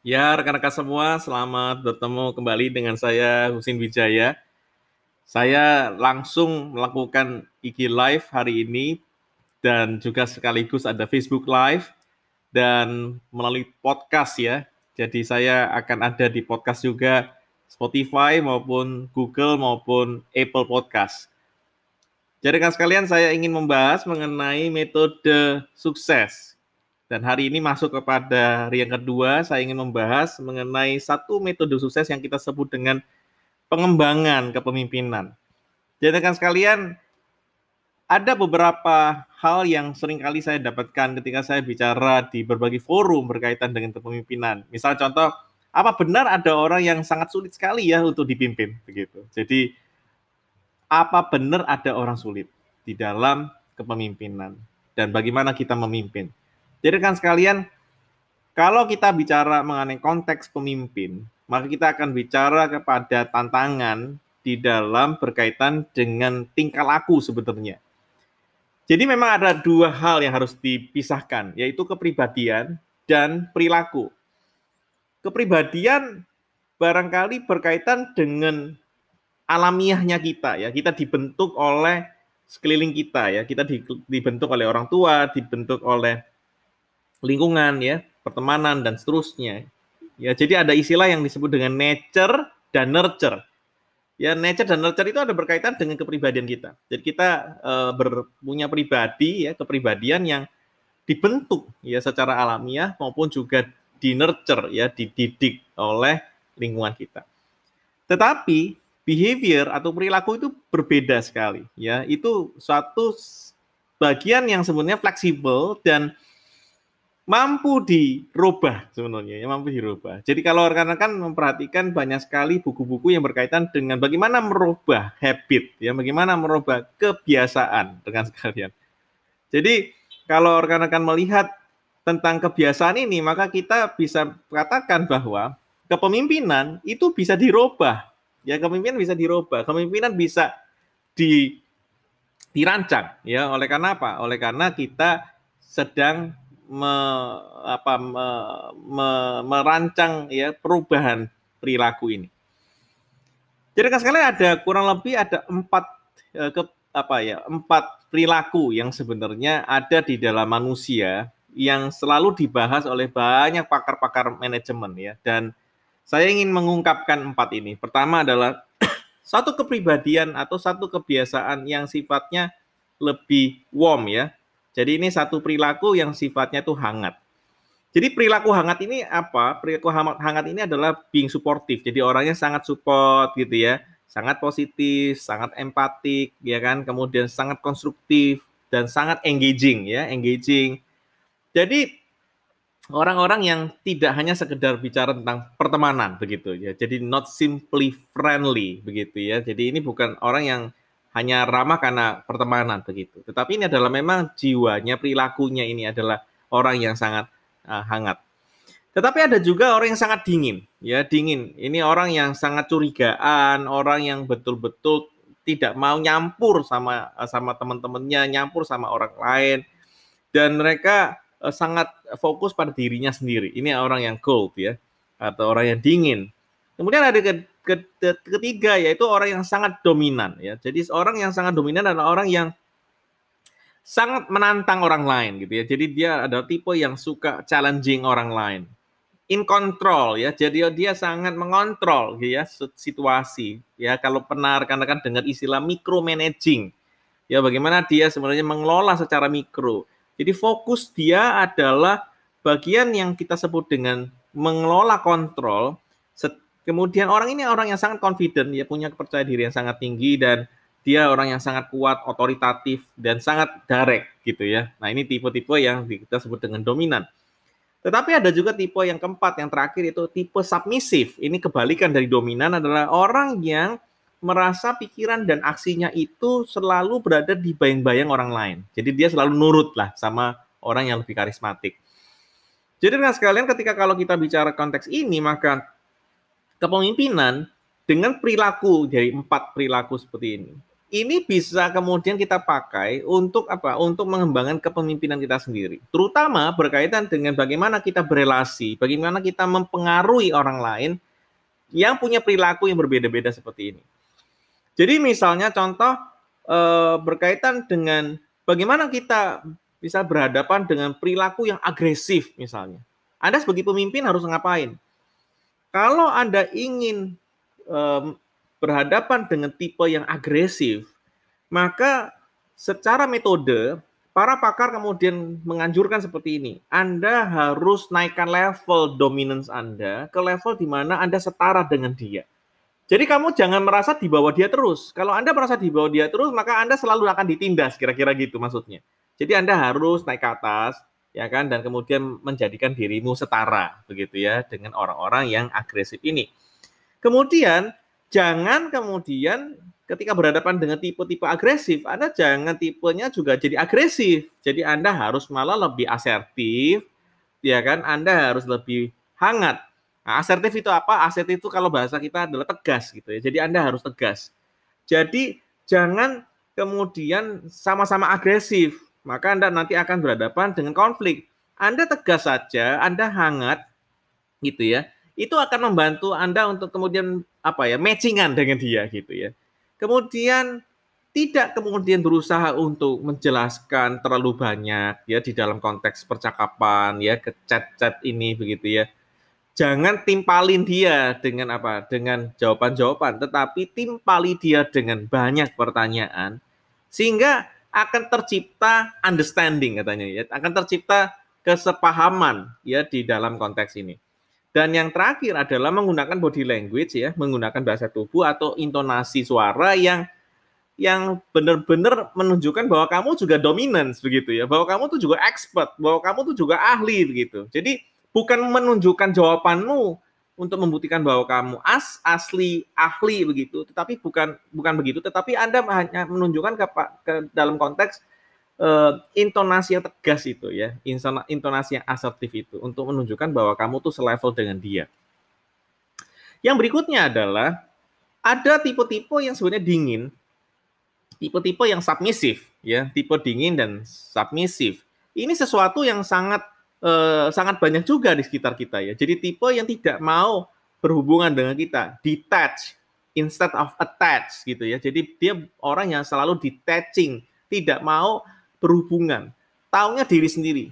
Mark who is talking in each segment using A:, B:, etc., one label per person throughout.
A: Ya, rekan-rekan semua, selamat bertemu kembali dengan saya Husin Wijaya. Saya langsung melakukan IG Live hari ini dan juga sekaligus ada Facebook Live dan melalui podcast ya. Jadi saya akan ada di podcast juga Spotify maupun Google maupun Apple Podcast. Jadi kan sekalian saya ingin membahas mengenai metode sukses dan hari ini masuk kepada hari yang kedua, saya ingin membahas mengenai satu metode sukses yang kita sebut dengan pengembangan kepemimpinan. Jadi rekan sekalian, ada beberapa hal yang sering kali saya dapatkan ketika saya bicara di berbagai forum berkaitan dengan kepemimpinan. Misal contoh, apa benar ada orang yang sangat sulit sekali ya untuk dipimpin begitu. Jadi apa benar ada orang sulit di dalam kepemimpinan dan bagaimana kita memimpin? Jadi kan sekalian, kalau kita bicara mengenai konteks pemimpin, maka kita akan bicara kepada tantangan di dalam berkaitan dengan tingkah laku sebenarnya. Jadi memang ada dua hal yang harus dipisahkan, yaitu kepribadian dan perilaku. Kepribadian barangkali berkaitan dengan alamiahnya kita ya. Kita dibentuk oleh sekeliling kita ya. Kita dibentuk oleh orang tua, dibentuk oleh lingkungan ya, pertemanan dan seterusnya. Ya, jadi ada istilah yang disebut dengan nature dan nurture. Ya, nature dan nurture itu ada berkaitan dengan kepribadian kita. Jadi kita e, berpunya pribadi ya, kepribadian yang dibentuk ya secara alamiah maupun juga di nurture ya, dididik oleh lingkungan kita. Tetapi behavior atau perilaku itu berbeda sekali ya. Itu suatu bagian yang sebenarnya fleksibel dan mampu dirubah sebenarnya ya mampu dirubah. Jadi kalau rekan-rekan memperhatikan banyak sekali buku-buku yang berkaitan dengan bagaimana merubah habit ya, bagaimana merubah kebiasaan dengan sekalian. Jadi kalau rekan-rekan melihat tentang kebiasaan ini, maka kita bisa katakan bahwa kepemimpinan itu bisa dirubah. Ya, kepemimpinan bisa dirubah. Kepemimpinan bisa di dirancang ya oleh karena apa? Oleh karena kita sedang me, apa, me, me, merancang ya perubahan perilaku ini. Jadi kan sekali ada kurang lebih ada empat eh, ke, apa ya empat perilaku yang sebenarnya ada di dalam manusia yang selalu dibahas oleh banyak pakar-pakar manajemen ya dan saya ingin mengungkapkan empat ini. Pertama adalah satu kepribadian atau satu kebiasaan yang sifatnya lebih warm ya jadi ini satu perilaku yang sifatnya tuh hangat. Jadi perilaku hangat ini apa? Perilaku hangat ini adalah being supportive. Jadi orangnya sangat support gitu ya, sangat positif, sangat empatik, ya kan? Kemudian sangat konstruktif dan sangat engaging ya, engaging. Jadi orang-orang yang tidak hanya sekedar bicara tentang pertemanan begitu ya. Jadi not simply friendly begitu ya. Jadi ini bukan orang yang hanya ramah karena pertemanan begitu. Tetapi ini adalah memang jiwanya, perilakunya ini adalah orang yang sangat uh, hangat. Tetapi ada juga orang yang sangat dingin, ya dingin. Ini orang yang sangat curigaan, orang yang betul-betul tidak mau nyampur sama eh, sama teman-temannya, nyampur sama orang lain, dan mereka uh, sangat fokus pada dirinya sendiri. Ini orang yang cold ya, atau orang yang dingin. Kemudian ada ketiga yaitu orang yang sangat dominan ya. Jadi orang yang sangat dominan adalah orang yang sangat menantang orang lain gitu ya. Jadi dia ada tipe yang suka challenging orang lain. In control ya. Jadi dia sangat mengontrol gitu ya situasi ya. Kalau pernah rekan-rekan dengar istilah micromanaging ya bagaimana dia sebenarnya mengelola secara mikro. Jadi fokus dia adalah bagian yang kita sebut dengan mengelola kontrol Kemudian orang ini orang yang sangat confident, ya punya kepercayaan diri yang sangat tinggi dan dia orang yang sangat kuat, otoritatif dan sangat direct gitu ya. Nah, ini tipe-tipe yang kita sebut dengan dominan. Tetapi ada juga tipe yang keempat, yang terakhir itu tipe submisif. Ini kebalikan dari dominan adalah orang yang merasa pikiran dan aksinya itu selalu berada di bayang-bayang orang lain. Jadi dia selalu nurut lah sama orang yang lebih karismatik. Jadi dengan sekalian ketika kalau kita bicara konteks ini, maka kepemimpinan dengan perilaku dari empat perilaku seperti ini ini bisa kemudian kita pakai untuk apa? Untuk mengembangkan kepemimpinan kita sendiri. Terutama berkaitan dengan bagaimana kita berelasi, bagaimana kita mempengaruhi orang lain yang punya perilaku yang berbeda-beda seperti ini. Jadi misalnya contoh eh, berkaitan dengan bagaimana kita bisa berhadapan dengan perilaku yang agresif misalnya. Anda sebagai pemimpin harus ngapain? Kalau Anda ingin um, berhadapan dengan tipe yang agresif, maka secara metode para pakar kemudian menganjurkan seperti ini. Anda harus naikkan level dominance Anda ke level di mana Anda setara dengan dia. Jadi kamu jangan merasa di bawah dia terus. Kalau Anda merasa di bawah dia terus, maka Anda selalu akan ditindas, kira-kira gitu maksudnya. Jadi Anda harus naik ke atas, ya kan, dan kemudian menjadikan dirimu setara, begitu ya, dengan orang-orang yang agresif ini. Kemudian jangan kemudian ketika berhadapan dengan tipe-tipe agresif, Anda jangan tipenya juga jadi agresif. Jadi Anda harus malah lebih asertif, ya kan? Anda harus lebih hangat. Nah, asertif itu apa? Asertif itu kalau bahasa kita adalah tegas gitu ya. Jadi Anda harus tegas. Jadi jangan kemudian sama-sama agresif, maka Anda nanti akan berhadapan dengan konflik. Anda tegas saja, Anda hangat gitu ya itu akan membantu Anda untuk kemudian apa ya matchingan dengan dia gitu ya. Kemudian tidak kemudian berusaha untuk menjelaskan terlalu banyak ya di dalam konteks percakapan ya ke chat-chat ini begitu ya. Jangan timpalin dia dengan apa? Dengan jawaban-jawaban, tetapi timpali dia dengan banyak pertanyaan sehingga akan tercipta understanding katanya ya, akan tercipta kesepahaman ya di dalam konteks ini. Dan yang terakhir adalah menggunakan body language ya, menggunakan bahasa tubuh atau intonasi suara yang yang benar-benar menunjukkan bahwa kamu juga dominance begitu ya, bahwa kamu tuh juga expert, bahwa kamu tuh juga ahli begitu. Jadi bukan menunjukkan jawabanmu untuk membuktikan bahwa kamu as asli ahli begitu, tetapi bukan bukan begitu, tetapi Anda hanya menunjukkan ke, ke dalam konteks uh, intonasi yang tegas itu ya, intonasi yang asertif itu untuk menunjukkan bahwa kamu tuh selevel dengan dia. Yang berikutnya adalah ada tipe-tipe yang sebenarnya dingin, tipe-tipe yang submisif ya, tipe dingin dan submisif. Ini sesuatu yang sangat uh, sangat banyak juga di sekitar kita ya. Jadi tipe yang tidak mau berhubungan dengan kita, detach instead of attach gitu ya. Jadi dia orang yang selalu detaching, tidak mau berhubungan. Taunya diri sendiri.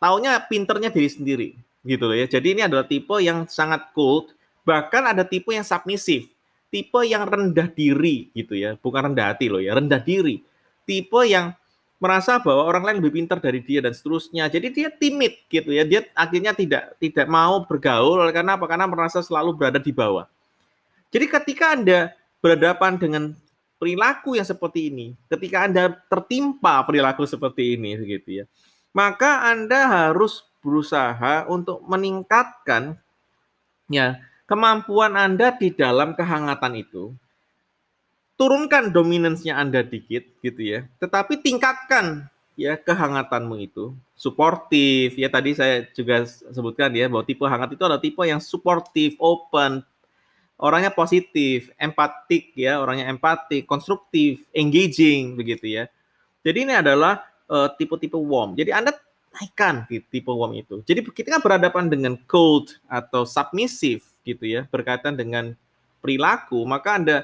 A: Taunya pinternya diri sendiri. Gitu loh ya. Jadi ini adalah tipe yang sangat cold. Bahkan ada tipe yang submisif. Tipe yang rendah diri gitu ya. Bukan rendah hati loh ya. Rendah diri. Tipe yang merasa bahwa orang lain lebih pintar dari dia dan seterusnya. Jadi dia timid gitu ya. Dia akhirnya tidak tidak mau bergaul karena apa? Karena merasa selalu berada di bawah. Jadi ketika Anda berhadapan dengan perilaku yang seperti ini, ketika Anda tertimpa perilaku seperti ini gitu ya, maka Anda harus berusaha untuk meningkatkan ya kemampuan Anda di dalam kehangatan itu. Turunkan dominansnya Anda dikit gitu ya, tetapi tingkatkan ya kehangatanmu itu suportif ya tadi saya juga sebutkan ya bahwa tipe hangat itu adalah tipe yang suportif, open, orangnya positif, empatik ya, orangnya empatik, konstruktif, engaging begitu ya. Jadi ini adalah uh, tipe-tipe warm. Jadi Anda naikkan tipe warm itu. Jadi kita kan berhadapan dengan cold atau submissive gitu ya, berkaitan dengan perilaku, maka Anda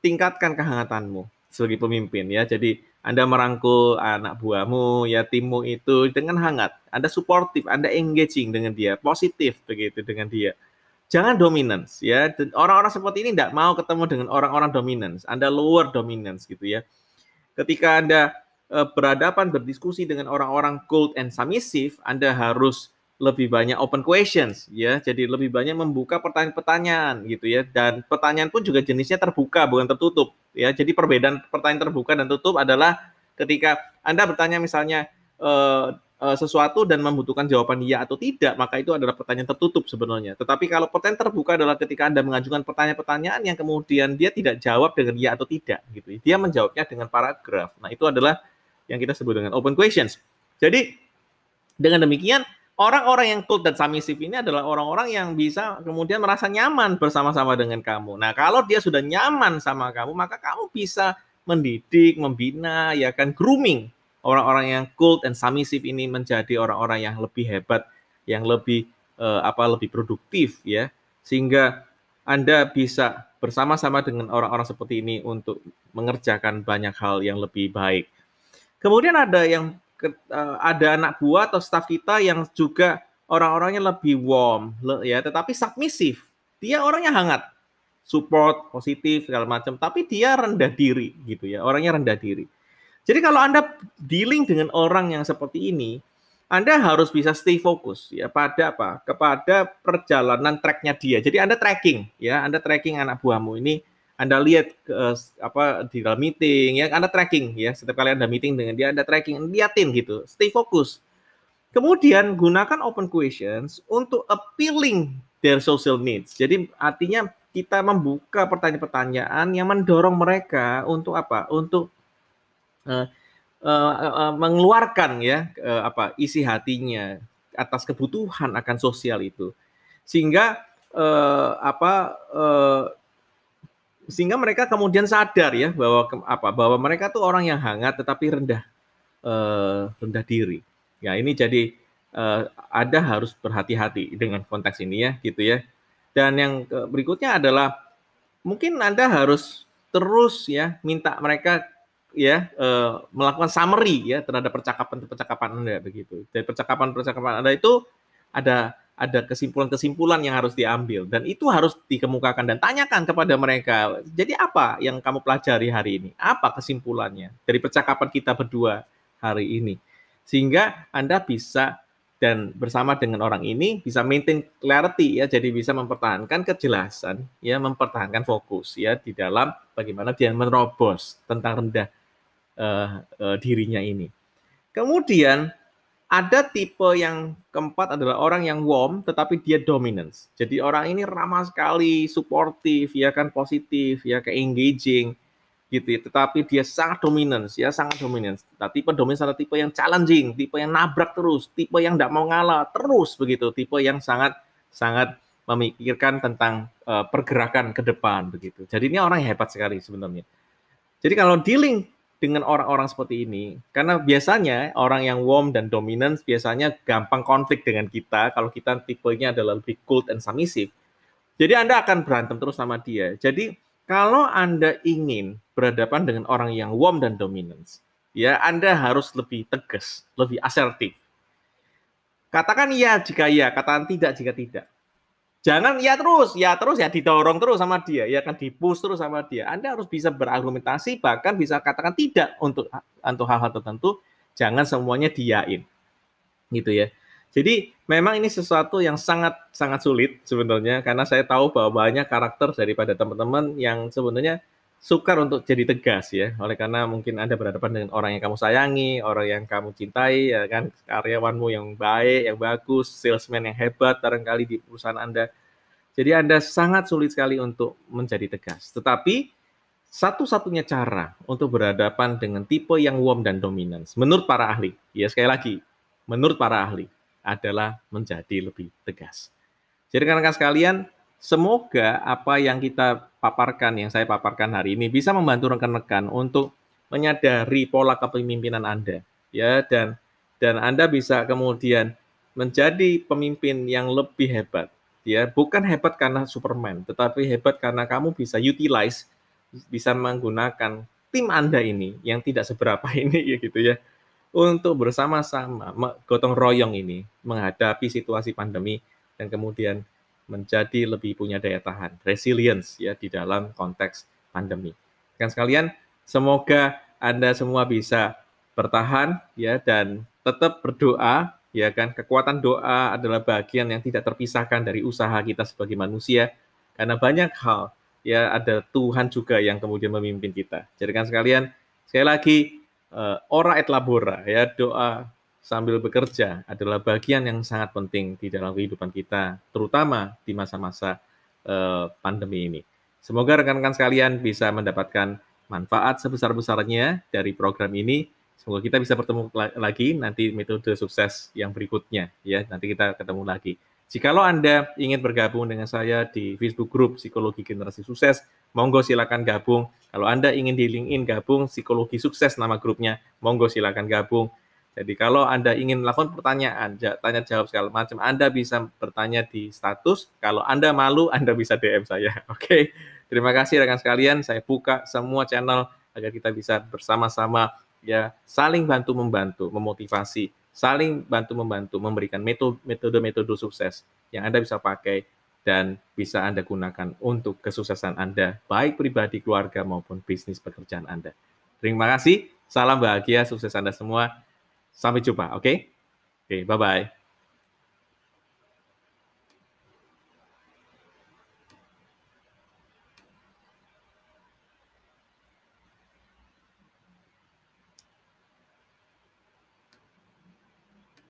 A: tingkatkan kehangatanmu sebagai pemimpin ya. Jadi anda merangkul anak buahmu, ya timmu itu dengan hangat. Anda suportif, Anda engaging dengan dia, positif begitu dengan dia jangan dominance ya. Orang-orang seperti ini tidak mau ketemu dengan orang-orang dominance. Anda lower dominance gitu ya. Ketika Anda uh, berhadapan berdiskusi dengan orang-orang cold and submissive, Anda harus lebih banyak open questions ya. Jadi lebih banyak membuka pertanyaan-pertanyaan gitu ya. Dan pertanyaan pun juga jenisnya terbuka bukan tertutup ya. Jadi perbedaan pertanyaan terbuka dan tutup adalah ketika Anda bertanya misalnya uh, sesuatu dan membutuhkan jawaban iya atau tidak, maka itu adalah pertanyaan tertutup sebenarnya. Tetapi kalau pertanyaan terbuka adalah ketika Anda mengajukan pertanyaan-pertanyaan yang kemudian dia tidak jawab dengan iya atau tidak gitu. Dia menjawabnya dengan paragraf. Nah, itu adalah yang kita sebut dengan open questions. Jadi dengan demikian orang-orang yang cold dan submissive ini adalah orang-orang yang bisa kemudian merasa nyaman bersama-sama dengan kamu. Nah, kalau dia sudah nyaman sama kamu, maka kamu bisa mendidik, membina, ya kan grooming orang-orang yang cold and submissive ini menjadi orang-orang yang lebih hebat, yang lebih uh, apa lebih produktif ya. Sehingga Anda bisa bersama-sama dengan orang-orang seperti ini untuk mengerjakan banyak hal yang lebih baik. Kemudian ada yang ada anak buah atau staf kita yang juga orang-orangnya lebih warm ya, tetapi submissive. Dia orangnya hangat, support, positif segala macam, tapi dia rendah diri gitu ya, orangnya rendah diri. Jadi kalau Anda dealing dengan orang yang seperti ini, Anda harus bisa stay fokus ya pada apa? Kepada perjalanan tracknya dia. Jadi Anda tracking ya, Anda tracking anak buahmu ini anda lihat ke, apa di dalam meeting ya, Anda tracking ya. Setiap kali Anda meeting dengan dia, Anda tracking, liatin gitu. Stay fokus. Kemudian gunakan open questions untuk appealing their social needs. Jadi artinya kita membuka pertanyaan-pertanyaan yang mendorong mereka untuk apa? Untuk uh, uh, uh, mengeluarkan ya uh, apa isi hatinya atas kebutuhan akan sosial itu. Sehingga uh, apa uh, sehingga mereka kemudian sadar ya bahwa apa bahwa mereka tuh orang yang hangat tetapi rendah uh, rendah diri. Ya, ini jadi uh, ada harus berhati-hati dengan konteks ini ya, gitu ya. Dan yang berikutnya adalah mungkin Anda harus terus ya minta mereka ya uh, melakukan summary ya terhadap percakapan-percakapan Anda begitu. Dan percakapan-percakapan Anda itu ada ada kesimpulan-kesimpulan yang harus diambil dan itu harus dikemukakan dan tanyakan kepada mereka. Jadi apa yang kamu pelajari hari ini? Apa kesimpulannya dari percakapan kita berdua hari ini? sehingga Anda bisa dan bersama dengan orang ini bisa maintain clarity ya jadi bisa mempertahankan kejelasan ya mempertahankan fokus ya di dalam bagaimana dia menerobos tentang rendah uh, uh, dirinya ini kemudian ada tipe yang keempat adalah orang yang warm tetapi dia dominance jadi orang ini ramah sekali suportif ya kan positif ya ke engaging gitu ya. Tetapi dia sangat dominan, ya sangat dominan. Nah, tipe dominan adalah tipe yang challenging, tipe yang nabrak terus, tipe yang tidak mau ngalah terus begitu, tipe yang sangat sangat memikirkan tentang uh, pergerakan ke depan begitu. Jadi ini orang yang hebat sekali sebenarnya. Jadi kalau dealing dengan orang-orang seperti ini, karena biasanya orang yang warm dan dominant biasanya gampang konflik dengan kita kalau kita tipenya adalah lebih cool and submissive. Jadi Anda akan berantem terus sama dia. Jadi kalau Anda ingin berhadapan dengan orang yang warm dan dominance, ya Anda harus lebih tegas, lebih asertif. Katakan iya jika iya, katakan tidak jika tidak. Jangan ya terus, ya terus ya didorong terus sama dia, ya kan dipus terus sama dia. Anda harus bisa berargumentasi, bahkan bisa katakan tidak untuk untuk hal-hal tertentu. Jangan semuanya diain, gitu ya. Jadi memang ini sesuatu yang sangat sangat sulit sebenarnya karena saya tahu bahwa banyak karakter daripada teman-teman yang sebenarnya sukar untuk jadi tegas ya. Oleh karena mungkin Anda berhadapan dengan orang yang kamu sayangi, orang yang kamu cintai ya kan, karyawanmu yang baik, yang bagus, salesman yang hebat barangkali di perusahaan Anda. Jadi Anda sangat sulit sekali untuk menjadi tegas. Tetapi satu-satunya cara untuk berhadapan dengan tipe yang warm dan dominan menurut para ahli, ya sekali lagi, menurut para ahli, adalah menjadi lebih tegas. Jadi rekan-rekan sekalian, semoga apa yang kita paparkan, yang saya paparkan hari ini bisa membantu rekan-rekan untuk menyadari pola kepemimpinan Anda, ya. Dan dan Anda bisa kemudian menjadi pemimpin yang lebih hebat, ya. Bukan hebat karena Superman, tetapi hebat karena kamu bisa utilize, bisa menggunakan tim Anda ini yang tidak seberapa ini ya gitu ya. Untuk bersama-sama gotong royong ini menghadapi situasi pandemi dan kemudian menjadi lebih punya daya tahan, resilience ya di dalam konteks pandemi. Kan sekalian, semoga Anda semua bisa bertahan ya dan tetap berdoa ya kan kekuatan doa adalah bagian yang tidak terpisahkan dari usaha kita sebagai manusia karena banyak hal ya ada Tuhan juga yang kemudian memimpin kita. Jadi kan sekalian, sekali lagi uh, ora et labora ya doa sambil bekerja adalah bagian yang sangat penting di dalam kehidupan kita terutama di masa-masa uh, pandemi ini. Semoga rekan-rekan sekalian bisa mendapatkan manfaat sebesar-besarnya dari program ini. Semoga kita bisa bertemu lagi nanti metode sukses yang berikutnya ya. Nanti kita ketemu lagi. Jikalau Anda ingin bergabung dengan saya di Facebook Group Psikologi Generasi Sukses, monggo silakan gabung. Kalau Anda ingin di LinkedIn gabung Psikologi Sukses nama grupnya, monggo silakan gabung. Jadi kalau Anda ingin melakukan pertanyaan, tanya jawab segala macam, Anda bisa bertanya di status. Kalau Anda malu, Anda bisa DM saya. Oke. Okay? Terima kasih rekan sekalian, saya buka semua channel agar kita bisa bersama-sama ya saling bantu membantu, memotivasi, saling bantu membantu, memberikan metode-metode sukses yang Anda bisa pakai dan bisa Anda gunakan untuk kesuksesan Anda, baik pribadi, keluarga, maupun bisnis pekerjaan Anda. Terima kasih, salam bahagia, sukses Anda semua. Sampai jumpa, oke? Okay? Oke, okay, bye-bye.